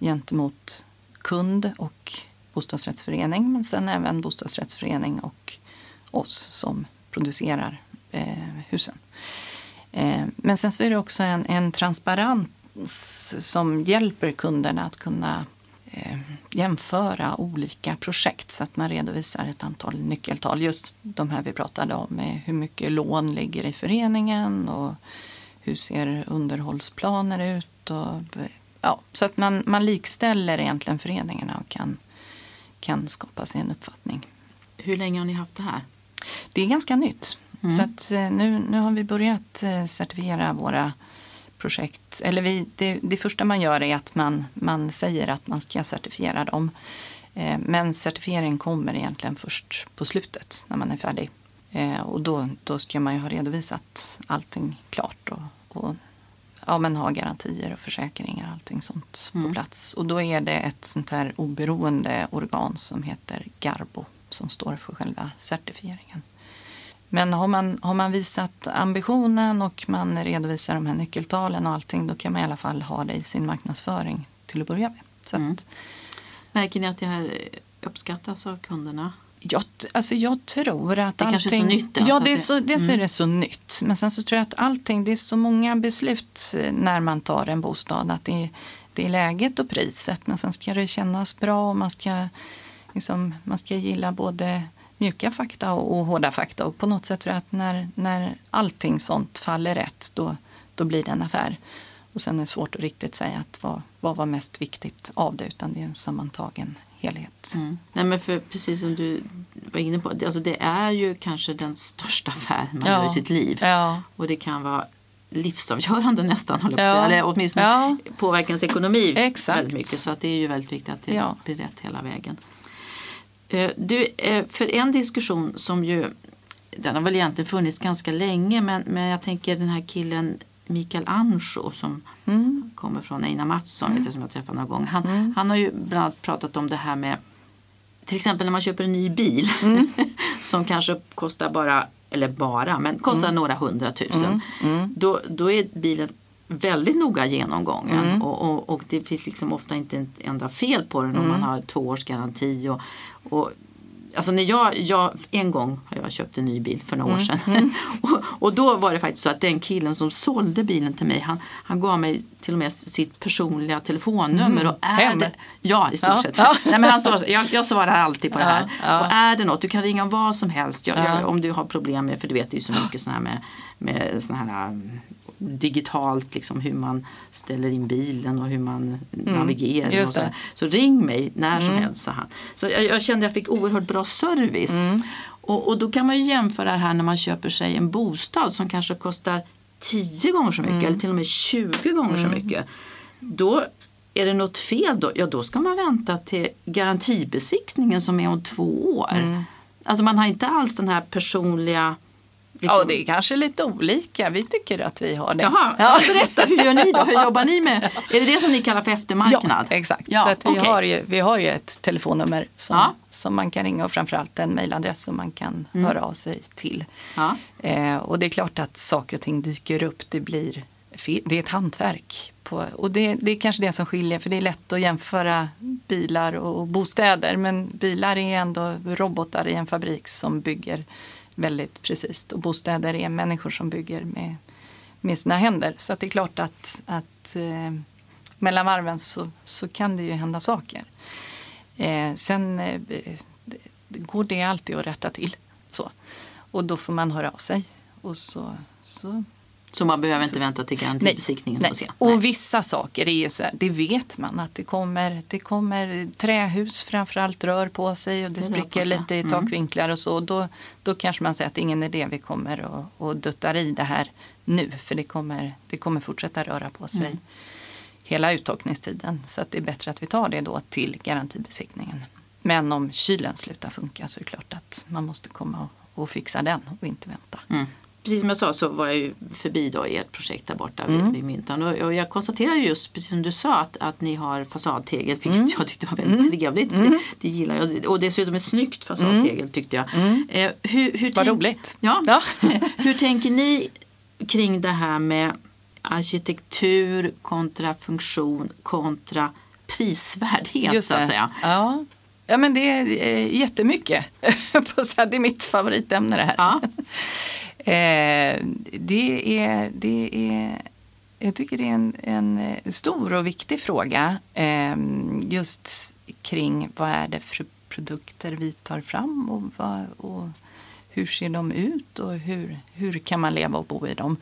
S3: gentemot kund och bostadsrättsförening men sen även bostadsrättsförening och oss som producerar eh, husen. Eh, men sen så är det också en, en transparens som hjälper kunderna att kunna eh, jämföra olika projekt så att man redovisar ett antal nyckeltal. Just de här vi pratade om med hur mycket lån ligger i föreningen och hur ser underhållsplaner ut. Och, ja, så att man, man likställer egentligen föreningarna och kan, kan skapa sig en uppfattning.
S2: Hur länge har ni haft det här?
S3: Det är ganska nytt. Mm. Så att, eh, nu, nu har vi börjat eh, certifiera våra projekt. Eller vi, det, det första man gör är att man, man säger att man ska certifiera dem. Eh, men certifiering kommer egentligen först på slutet när man är färdig. Och då, då ska man ju ha redovisat allting klart och, och ja, men ha garantier och försäkringar och allting sånt mm. på plats. Och då är det ett sånt här oberoende organ som heter Garbo som står för själva certifieringen. Men har man, har man visat ambitionen och man redovisar de här nyckeltalen och allting då kan man i alla fall ha det i sin marknadsföring till att börja med. Så mm. att,
S2: Märker ni att det här uppskattas av kunderna?
S3: Jag, alltså jag tror att
S2: det
S3: allting...
S2: kanske är så nytt?
S3: Alltså ja, det är så, dels mm. är det så nytt. Men sen så tror jag att allting, det är så många beslut när man tar en bostad. Att det är, det är läget och priset. Men sen ska det kännas bra och man ska, liksom, man ska gilla både mjuka fakta och, och hårda fakta. Och på något sätt tror jag att när, när allting sånt faller rätt då, då blir det en affär. Och sen är det svårt att riktigt säga att vad, vad var mest viktigt av det utan det är en sammantagen helhet.
S2: Mm. Nej, men för, precis som du var inne på, alltså det är ju kanske den största affären man ja. gör i sitt liv.
S3: Ja.
S2: Och det kan vara livsavgörande nästan, håller ja. eller åtminstone ja. påverka ens ekonomi
S3: Exakt.
S2: väldigt mycket. Så att det är ju väldigt viktigt att det ja. blir rätt hela vägen. Eh, du, eh, för en diskussion som ju, den har väl egentligen funnits ganska länge men, men jag tänker den här killen Mikael Ancho som mm. kommer från Einar Mattsson, mm. vet jag, som jag träffade någon gång. Han, mm. han har ju bland annat pratat om det här med till exempel när man köper en ny bil mm. [laughs] som kanske kostar bara, eller bara, men kostar mm. några hundratusen. Mm. Då, då är bilen väldigt noga genomgången mm. och, och, och, det finns liksom ofta inte ett enda fel på den mm. om man har två års garanti. Och, och, alltså när jag, jag, en gång har jag köpt en ny bil för några mm. år sedan mm. [laughs] och, och, då var det faktiskt så att den killen som sålde bilen till mig han, han gav mig till och med sitt personliga telefonnummer. Och är det, ja, i stort ja. sett. Ja. Nej, men han står, jag, jag svarar alltid på det här. Ja. Och är det något, du kan ringa vad som helst. Jag, jag, om du har problem med, för du vet det är ju så mycket sådana här med, med såna här digitalt liksom, hur man ställer in bilen och hur man mm, navigerar. Och så, så ring mig när som mm. helst, sa han. Så jag, jag kände att jag fick oerhört bra service. Mm. Och, och, då kan man ju jämföra det här när man köper sig en bostad som kanske kostar 10 gånger så mycket mm. eller till och med 20 gånger så mm. mycket. Då är det något fel då, ja då ska man vänta till garantibesiktningen som är om två år. Mm. Alltså man har inte alls den här personliga Liksom.
S3: Ja, det är kanske lite olika. Vi tycker att vi har det.
S2: Jaha, ja. berätta, hur gör ni då? Hur [laughs] jobbar ni med? Är det det som ni kallar för eftermarknad?
S3: Ja, exakt.
S2: Ja,
S3: så vi,
S2: okej.
S3: har ju, vi har ju ett telefonnummer som,
S2: Ja.
S3: som man kan ringa och framförallt en mejladress som man kan
S2: Mm.
S3: höra av sig till.
S2: Ja.
S3: Eh, och det är klart att saker och ting dyker upp. Det, blir, det är ett hantverk. På, och det, det är kanske det som skiljer, för det är lätt att jämföra bilar och bostäder. Men bilar är ändå robotar i en fabrik som bygger väldigt precis. Och bostäder är människor som bygger med, med sina händer. Så att det är klart att, att eh, mellan varven så, så kan det ju hända saker. Eh, sen eh, det- går det alltid att rätta till. Så. Och då får man höra av sig. Och så, så
S2: så man behöver inte vänta till garantibesiktningen
S3: Nej.
S2: och se?
S3: Och vissa saker är ju så här, det vet man att det kommer, det kommer trähus framförallt rör på sig och det,
S2: Det
S3: spricker lite i
S2: Mm.
S3: takvinklar och så. Då, då kanske man säger att det är ingen idé vi kommer och, och duttar i det här nu för det kommer, det kommer fortsätta röra på sig
S2: Mm.
S3: hela uttorkningstiden. Så att det är bättre att vi tar det då till garantibesiktningen. Men om kylen slutar funka så är det klart att man måste komma och, och fixa den och inte vänta.
S2: Mm. Precis som jag sa så var jag ju förbi då ert projekt där borta
S3: Mm.
S2: vid, vid Myntan. Och, och jag konstaterar just, precis som du sa, att, att ni har fasadtegel, vilket
S3: Mm.
S2: jag tyckte var väldigt trevligt. Det, [laughs] det gillar jag. Och dessutom ett snyggt fasadtegel tyckte jag. Eh, hur, hur
S3: Mm. Vad roligt.
S2: Ja.
S3: Ja. [laughs]
S2: hur tänker ni kring det här med arkitektur kontra funktion kontra prisvärdhet
S3: Just
S2: så att säga?
S3: Ja. ja, men det är jättemycket. [laughs] Det är mitt favoritämne det här.
S2: Ja.
S3: Eh, det är, det är, jag tycker det är en, en eh, stor och viktig fråga. Eh, just kring vad är det för produkter vi tar fram och, vad, och hur ser de ut och hur, hur kan man leva och bo i dem.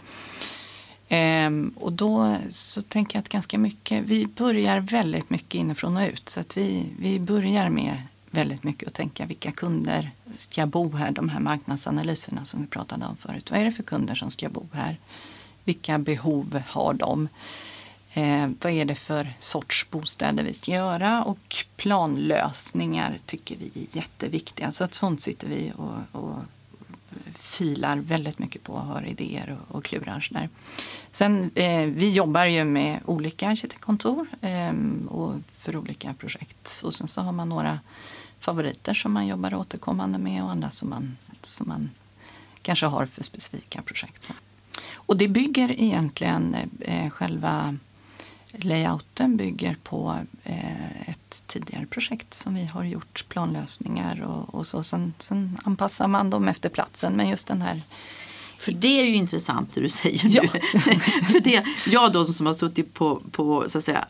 S3: Ehm, och då så tänker jag att ganska mycket, vi börjar väldigt mycket inifrån och ut. Så att vi, vi börjar med väldigt mycket att tänka vilka kunder ska bo här, de här marknadsanalyserna som vi pratade om förut. Vad är det för kunder som ska bo här? Vilka behov har de? Eh, vad är det för sorts bostäder vi ska göra? Och planlösningar tycker vi är jätteviktiga. Så att sånt sitter vi och, och filar väldigt mycket på och har idéer och, och klurar. Sen, eh, vi jobbar ju med olika arkitektkontor eh, och för olika projekt. Och sen så har man några favoriter som man jobbar återkommande med och andra som man, som man kanske har för specifika projekt. Och det bygger egentligen eh, själva layouten bygger på eh, ett tidigare projekt som vi har gjort planlösningar och, och så. Sen, sen anpassar man dem efter platsen. Men just den här
S2: för det är ju intressant det du [laughs] säger nu.
S3: Ja. [laughs]
S2: För det, jag då som har suttit på, på så att säga,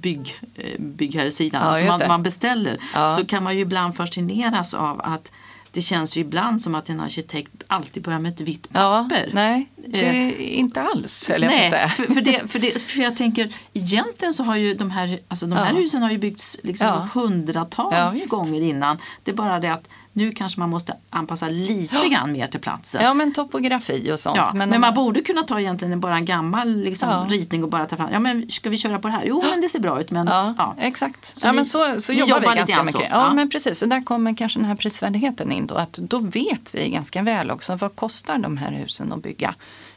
S2: bygg, eh, byggherresidan,
S3: Ja,
S2: alltså man, man beställer,
S3: Ja.
S2: så kan man ju ibland fascineras av att det känns ju ibland som att en arkitekt alltid börjar med ett vitt
S3: Ja,
S2: papper.
S3: nej, det är inte alls höll jag
S2: Nej,
S3: säga.
S2: för, för, det, för, det, för jag tänker egentligen så har ju de här, alltså de här
S3: Ja.
S2: husen har ju byggts liksom
S3: Ja.
S2: hundratals
S3: Ja,
S2: gånger innan. Det är bara det att nu kanske man måste anpassa lite grann mer till platsen.
S3: Ja, men topografi och sånt.
S2: Ja, men,
S3: om
S2: man borde kunna ta egentligen bara en gammal liksom,
S3: Ja.
S2: ritning och bara ta fram, ja men ska vi köra på det här? Jo men det ser bra ut men
S3: Ja,
S2: ja.
S3: exakt.
S2: Så
S3: ja,
S2: ni-
S3: men så, så jobbar,
S2: jobbar
S3: vi ganska mycket.
S2: så?
S3: Ja, men precis. Och där kommer kanske den här prisvärdheten in då. Att då vet vi ganska väl också vad kostar de här husen att bygga.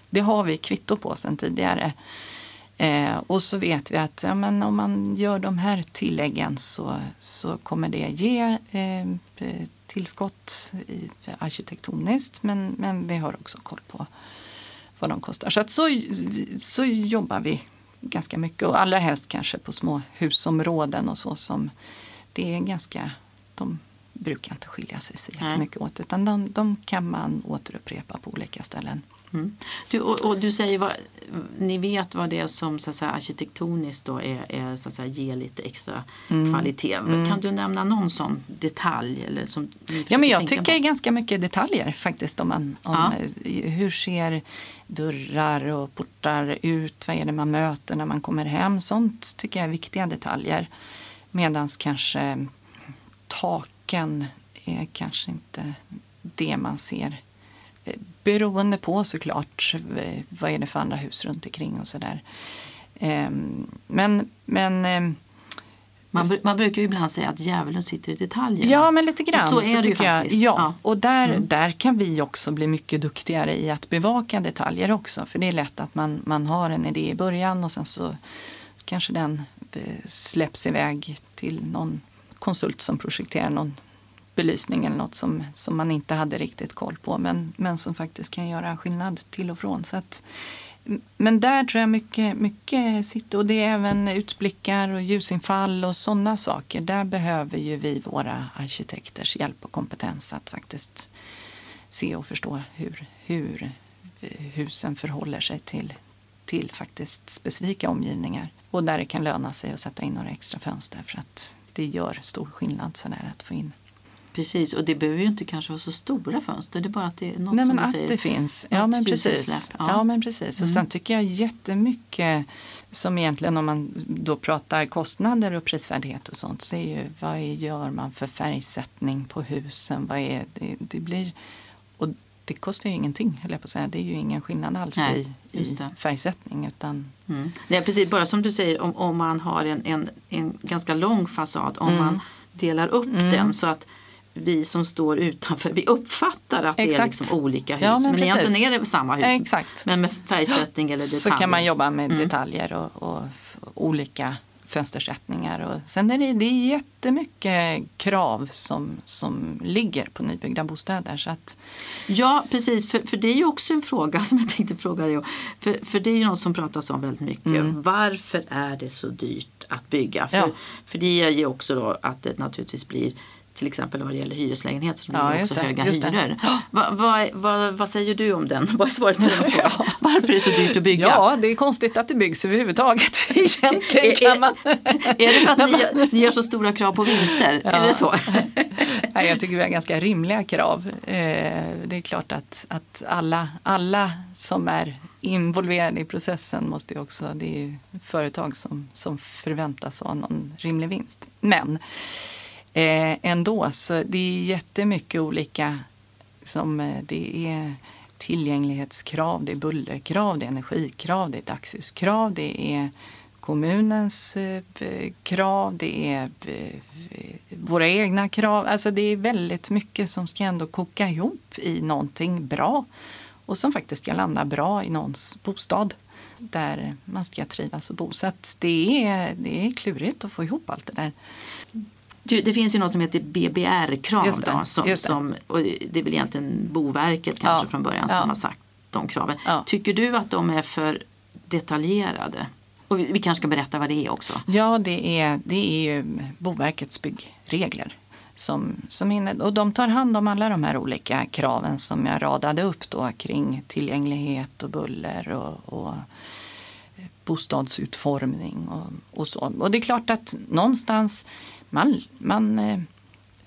S3: Det har vi kvitto på sedan tidigare. Eh, och så vet vi att ja, men om man gör de här tilläggen så, så kommer det ge eh, tillskott i, arkitektoniskt men, men vi har också koll på vad de kostar. Så, att så, så jobbar vi ganska mycket och allra helst kanske på små husområden och så som det är ganska, de brukar inte skilja sig så
S2: Nej.
S3: jättemycket åt utan de, de kan man återupprepa på olika ställen.
S2: Mm. Du, och, och du säger vad, ni vet vad det är som så att säga, arkitektoniskt då är, är så att säga, ger lite extra
S3: Mm.
S2: kvalitet. Kan du nämna någon sån detalj? Eller som
S3: Ja, men jag tycker
S2: på?
S3: ganska mycket detaljer faktiskt. Om man, om,
S2: Ja.
S3: eh, Hur ser dörrar och portar ut? Vad är det man möter när man kommer hem? Sånt tycker jag är viktiga detaljer. Medan kanske taken är kanske inte det man ser. Beroende på såklart eh, vad är det för andra hus runt omkring och sådär. Ehm, Men, men ehm,
S2: Man, man brukar ju ibland säga att djävulen sitter i detaljerna.
S3: Ja, men lite grann.
S2: Och så är det ju
S3: jag.
S2: faktiskt.
S3: Ja,
S2: Ja. Mm.
S3: och där, där kan vi också bli mycket duktigare i att bevaka detaljer också. För det är lätt att man, man har en idé i början och sen så kanske den eh, släpps iväg till någon konsult som projekterar någon belysning eller något som, som man inte hade riktigt koll på men, men som faktiskt kan göra skillnad till och från. Så att, men där tror jag mycket, mycket sitter och det är även utblickar och ljusinfall och sådana saker. Där behöver ju vi våra arkitekters hjälp och kompetens att faktiskt se och förstå hur, hur eh, husen förhåller sig till, till faktiskt specifika omgivningar. Och där det kan löna sig att sätta in några extra fönster för att det gör stor skillnad sådär att få in
S2: Precis, och det behöver ju inte kanske vara så stora fönster. Det är bara att det är något
S3: Nej,
S2: som
S3: men
S2: du
S3: att
S2: säger.
S3: det finns. Ja, men precis. Ja.
S2: Ja.
S3: men precis. Och sen tycker jag jättemycket som egentligen om man då pratar kostnader och prisvärdhet och sånt så är ju vad är, gör man för färgsättning på husen? Vad är det, det blir och det kostar ju ingenting, höll jag på att säga. Det är ju ingen skillnad alls
S2: Nej,
S3: i, färgsättning. Utan,
S2: Mm. Nej, precis, bara som du säger, om, om man har en, en, en ganska lång fasad, om
S3: Mm.
S2: man delar upp den så att vi som står utanför, vi uppfattar att det är
S3: Exakt.
S2: liksom olika hus.
S3: Ja, men
S2: men
S3: precis.
S2: egentligen är det samma hus.
S3: Exakt.
S2: Men med färgsättning eller
S3: så
S2: detaljer.
S3: kan man jobba med detaljer och, och, olika fönstersättningar. Och sen är det, det är jättemycket krav som, som ligger på nybyggda bostäder. Så att,
S2: Ja, precis. För, för det är ju också en fråga som jag tänkte fråga dig om. För, för det är ju något som pratas om väldigt mycket. Varför är det så dyrt att bygga? För,
S3: Mm. Ja.
S2: för det ger ju också då att det naturligtvis blir till exempel vad det gäller hyreslägenheter blir
S3: Ja,
S2: också
S3: det,
S2: höga hyror. Va, va, va, vad säger du om den? [laughs] Vad är svaret på den [laughs] frågan? Varför är det så dyrt att bygga?
S3: ja, det är konstigt att det byggs överhuvudtaget. Egentligen kan man...
S2: Är det för att ni, [laughs] ni gör så stora krav på vinster? Är det så?
S3: Nej, jag tycker vi har ganska rimliga krav. Eh, Det är klart att, att alla, alla som är involverade i processen måste ju också, det är ju företag som, som förväntas ha någon rimlig vinst. Men eh, ändå så det är jättemycket olika som eh, det är tillgänglighetskrav, det är bullerkrav, det är energikrav, det är dagsljuskrav, det är kommunens eh, krav, det är eh, våra egna krav. Alltså det är väldigt mycket som ska ändå koka ihop i någonting bra och som faktiskt ska landa bra i någons bostad där man ska trivas och bo. Så att det är, det är klurigt att få ihop allt det där.
S2: Du, det finns ju något som heter BBR-krav.
S3: Just det,
S2: Då, som,
S3: just det.
S2: Som, och det är väl egentligen Boverket kanske
S3: Ja,
S2: från början
S3: ja.
S2: som har sagt de kraven.
S3: Ja.
S2: Tycker du att de är för detaljerade? Och vi, vi kanske ska berätta vad det är också.
S3: Ja, det är, det är ju Boverkets byggregler. Som, som inne, och de tar hand om alla de här olika kraven som jag radade upp då kring tillgänglighet och buller och, och bostadsutformning och, och så. Och det är klart att någonstans man, man eh,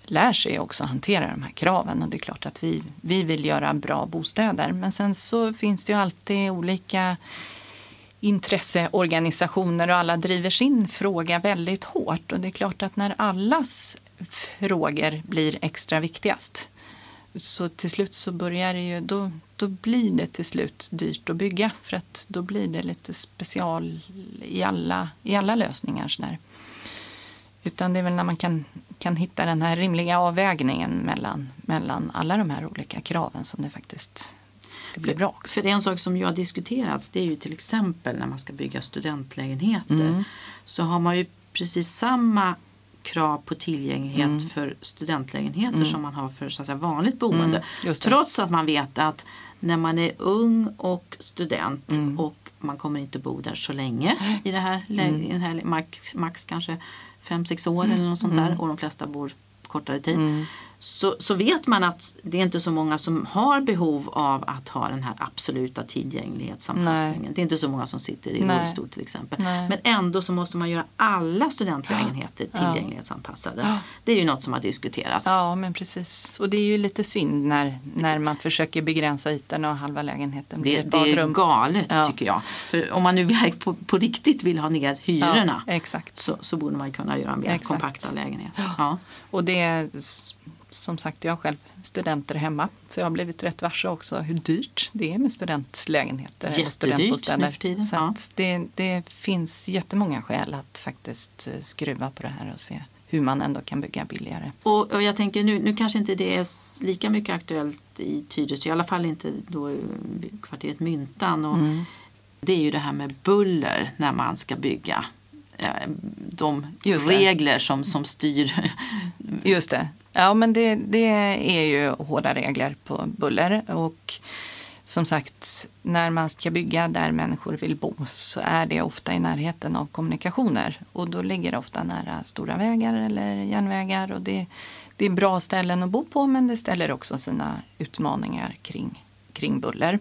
S3: lär sig också hantera de här kraven och det är klart att vi, vi vill göra bra bostäder. Men sen så finns det ju alltid olika intresseorganisationer och alla driver sin fråga väldigt hårt. Och det är klart att när allas frågor blir extra viktigast så till slut så börjar det ju, då, då blir det till slut dyrt att bygga för att då blir det lite special i alla, i alla lösningar. Sådär. Utan det är väl när man kan, kan hitta den här rimliga avvägningen mellan, mellan alla de här olika kraven som det faktiskt det blir bra också.
S2: För det är en sak som ju har diskuterats det är ju till exempel när man ska bygga studentlägenheter.
S3: Mm.
S2: Så har man ju precis samma krav på tillgänglighet
S3: Mm.
S2: för studentlägenheter som man har för så att säga, vanligt boende.
S3: Mm.
S2: Trots att man vet att när man är ung och student
S3: Mm.
S2: och man kommer inte bo där så länge i det här, lä-
S3: Mm.
S2: i den här max, max kanske 5-6 år eller något sånt där och de flesta bor kortare tid. Så, så vet man att det är inte så många som har behov av att ha den här absoluta tillgänglighetsanpassningen. Det är inte så många som sitter i
S3: Nej.
S2: rullstol till exempel.
S3: Nej.
S2: Men ändå så måste man göra alla studentlägenheter
S3: Ja.
S2: tillgänglighetsanpassade.
S3: Ja.
S2: Det är ju något som har diskuterats.
S3: Ja, men precis. Och det är ju lite synd när, när man försöker begränsa ytorna och halva lägenheten blir
S2: Det,
S3: ett
S2: det är
S3: badrum.
S2: galet
S3: Ja.
S2: tycker jag. För om man nu på, på riktigt vill ha ner hyrorna så, så borde man kunna göra mer
S3: Exakt.
S2: kompakta lägenheter.
S3: Och det som sagt, jag har själv studenter hemma. Så jag har blivit rätt varse också hur dyrt det är med studentlägenheter.
S2: Jättedyrt
S3: studentbostäder.
S2: nu för tiden,
S3: Så
S2: ja.
S3: det, det finns jättemånga skäl att faktiskt eh, skruva på det här och se hur man ändå kan bygga billigare.
S2: Och, och jag tänker nu, nu kanske inte det är lika mycket aktuellt i Tyresö, i alla fall inte då i kvarteret Myntan. Och
S3: Mm.
S2: Det är ju det här med buller när man ska bygga. Eh, De
S3: Just det.
S2: regler som, som styr.
S3: Just det. Ja, men det, det är ju hårda regler på buller. Och som sagt, när man ska bygga där människor vill bo så är det ofta i närheten av kommunikationer. Och då ligger det ofta nära stora vägar eller järnvägar. Och det, det är bra ställen att bo på men det ställer också sina utmaningar kring, kring buller.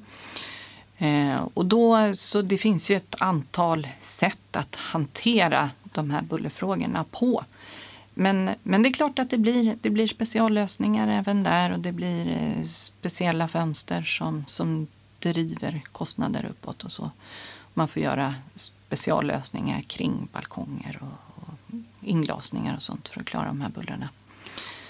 S3: Eh, och då, så det finns ju ett antal sätt att hantera de här bullerfrågorna på. Men, men det är klart att det blir, det blir speciallösningar även där och det blir eh, speciella fönster som, som driver kostnader uppåt och så. Man får göra speciallösningar kring balkonger och, och inglasningar och sånt för att klara de här bullerna.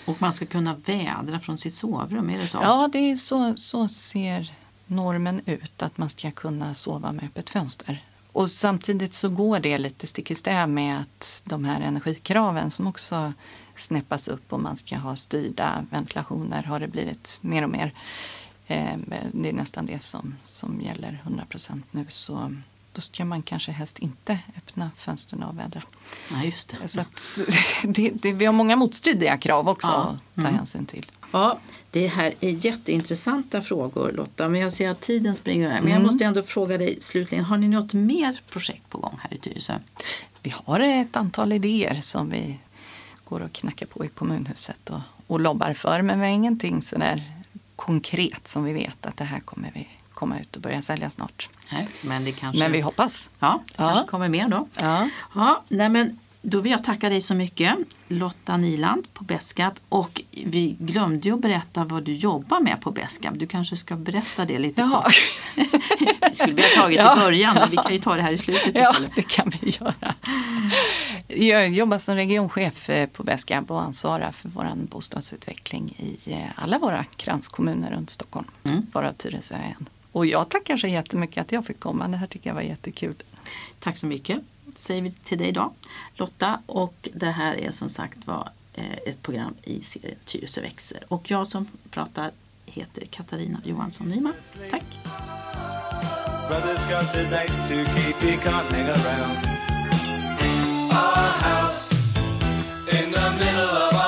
S2: Och man ska kunna vädra från sitt sovrum, är det så?
S3: Ja, det är så, så ser normen ut, att man ska kunna sova med öppet fönster. Och samtidigt så går det lite stick i stäv med att de här energikraven som också snäppas upp och man ska ha styrda ventilationer har det blivit mer och mer. Eh, Det är nästan det som, som gäller 100 procent nu. Så då ska man kanske helst inte öppna fönstren och vädra.
S2: Ja, just det.
S3: Så att, [laughs] det, det, vi har många motstridiga krav också
S2: Ja.
S3: att ta hänsyn till.
S2: Ja, det här är jätteintressanta frågor Lotta, men jag ser att tiden springer iväg. Men jag måste ändå fråga dig slutligen, har ni något mer projekt på gång här i Tyresö?
S3: Vi har ett antal idéer som vi går och knackar på i kommunhuset och, och lobbar för. Men vi har ingenting sådär konkret som vi vet att det här kommer vi komma ut och börja sälja snart.
S2: Nej, men det kanske...
S3: Men vi hoppas.
S2: Ja, det
S3: Ja.
S2: kanske kommer mer då.
S3: Ja.
S2: Ja, nej men då vill jag tacka dig så mycket, Lotta Niland på Beskab. Och vi glömde ju att berätta vad du jobbar med på Beskab. Du kanske ska berätta det lite
S3: Jaha.
S2: kort. [laughs] Det skulle vi ha tagit
S3: Ja.
S2: i början, men vi kan ju ta det här i slutet
S3: Ja,
S2: istället.
S3: det kan vi göra. Jag jobbar som regionchef eh, på Beskab och ansvarar för vår bostadsutveckling i eh, alla våra kranskommuner runt Stockholm.
S2: Mm.
S3: Bara Tyresö är en. Och jag tackar så jättemycket att jag fick komma. Det här tycker jag var jättekul.
S2: Tack så mycket säger vi till dig idag Lotta och det här är som sagt var eh, ett program i serien Tyresö växer och jag som pratar heter Katarina Johansson Nyman. Tack!
S1: Brothers got today to keep, you can't hang around. Our house in the middle of